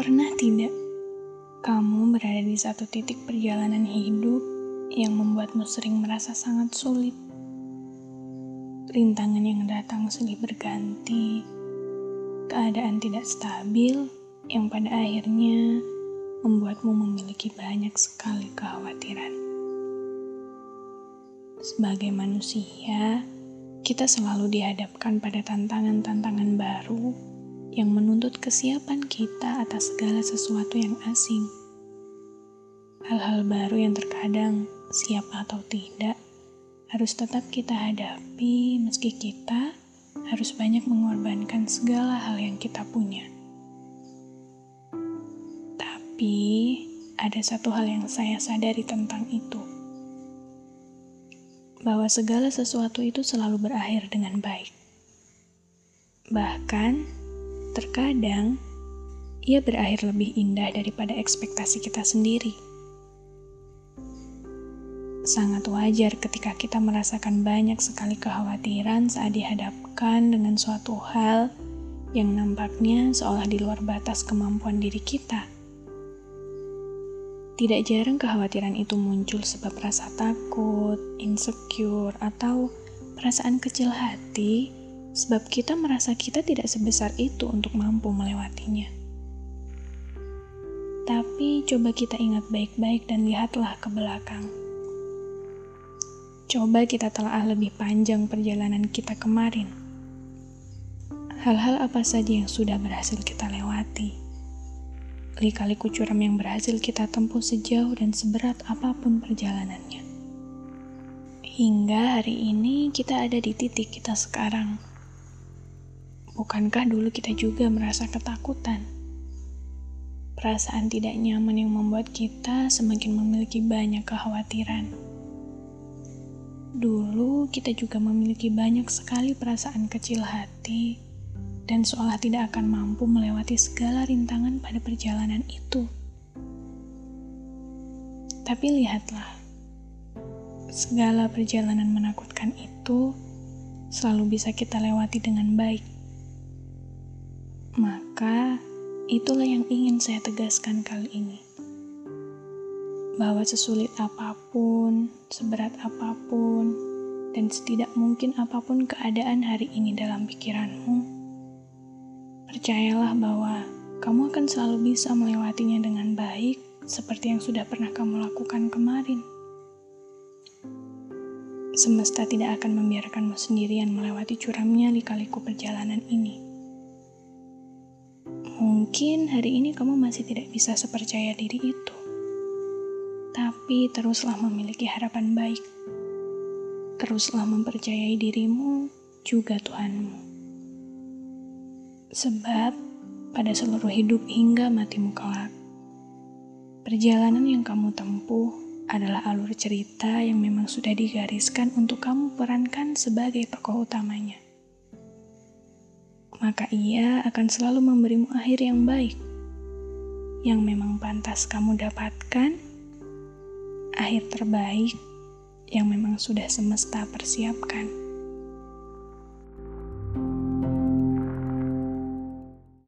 Pernah tidak kamu berada di satu titik perjalanan hidup yang membuatmu sering merasa sangat sulit? Rintangan yang datang silih berganti, keadaan tidak stabil yang pada akhirnya membuatmu memiliki banyak sekali kekhawatiran. Sebagai manusia, kita selalu dihadapkan pada tantangan-tantangan baru yang menuntut kesiapan kita atas segala sesuatu yang asing. Hal-hal baru yang terkadang siap atau tidak harus tetap kita hadapi meski kita harus banyak mengorbankan segala hal yang kita punya. Tapi ada satu hal yang saya sadari tentang itu. Bahwa segala sesuatu itu selalu berakhir dengan baik. Bahkan Terkadang, ia berakhir lebih indah daripada ekspektasi kita sendiri. Sangat wajar ketika kita merasakan banyak sekali kekhawatiran saat dihadapkan dengan suatu hal yang nampaknya seolah di luar batas kemampuan diri kita. Tidak jarang kekhawatiran itu muncul sebab rasa takut, insecure, atau perasaan kecil hati sebab kita merasa kita tidak sebesar itu untuk mampu melewatinya. Tapi coba kita ingat baik-baik dan lihatlah ke belakang. Coba kita telah lebih panjang perjalanan kita kemarin. Hal-hal apa saja yang sudah berhasil kita lewati. Lika-liku curam yang berhasil kita tempuh sejauh dan seberat apa pun perjalanannya. Hingga hari ini kita ada di titik kita sekarang Bukankah dulu kita juga merasa ketakutan? Perasaan tidak nyaman yang membuat kita semakin memiliki banyak kekhawatiran. Dulu kita juga memiliki banyak sekali perasaan kecil hati dan seolah tidak akan mampu melewati segala rintangan pada perjalanan itu. Tapi lihatlah, segala perjalanan menakutkan itu selalu bisa kita lewati dengan baik. Maka itulah yang ingin saya tegaskan kali ini. Bahwa sesulit apa pun, seberat apa pun, dan setidak mungkin apa pun keadaan hari ini dalam pikiranmu, percayalah bahwa kamu akan selalu bisa melewatinya dengan baik seperti yang sudah pernah kamu lakukan kemarin. Semesta tidak akan membiarkanmu sendirian melewati curamnya lika-liku perjalanan ini. Mungkin hari ini kamu masih tidak bisa sepercaya diri itu, tapi teruslah memiliki harapan baik. Teruslah mempercayai dirimu juga Tuhanmu. Sebab pada seluruh hidup hingga matimu kelak, perjalanan yang kamu tempuh adalah alur cerita yang memang sudah digariskan untuk kamu perankan sebagai tokoh utamanya maka ia akan selalu memberimu akhir yang baik, yang memang pantas kamu dapatkan, akhir terbaik yang memang sudah semesta persiapkan.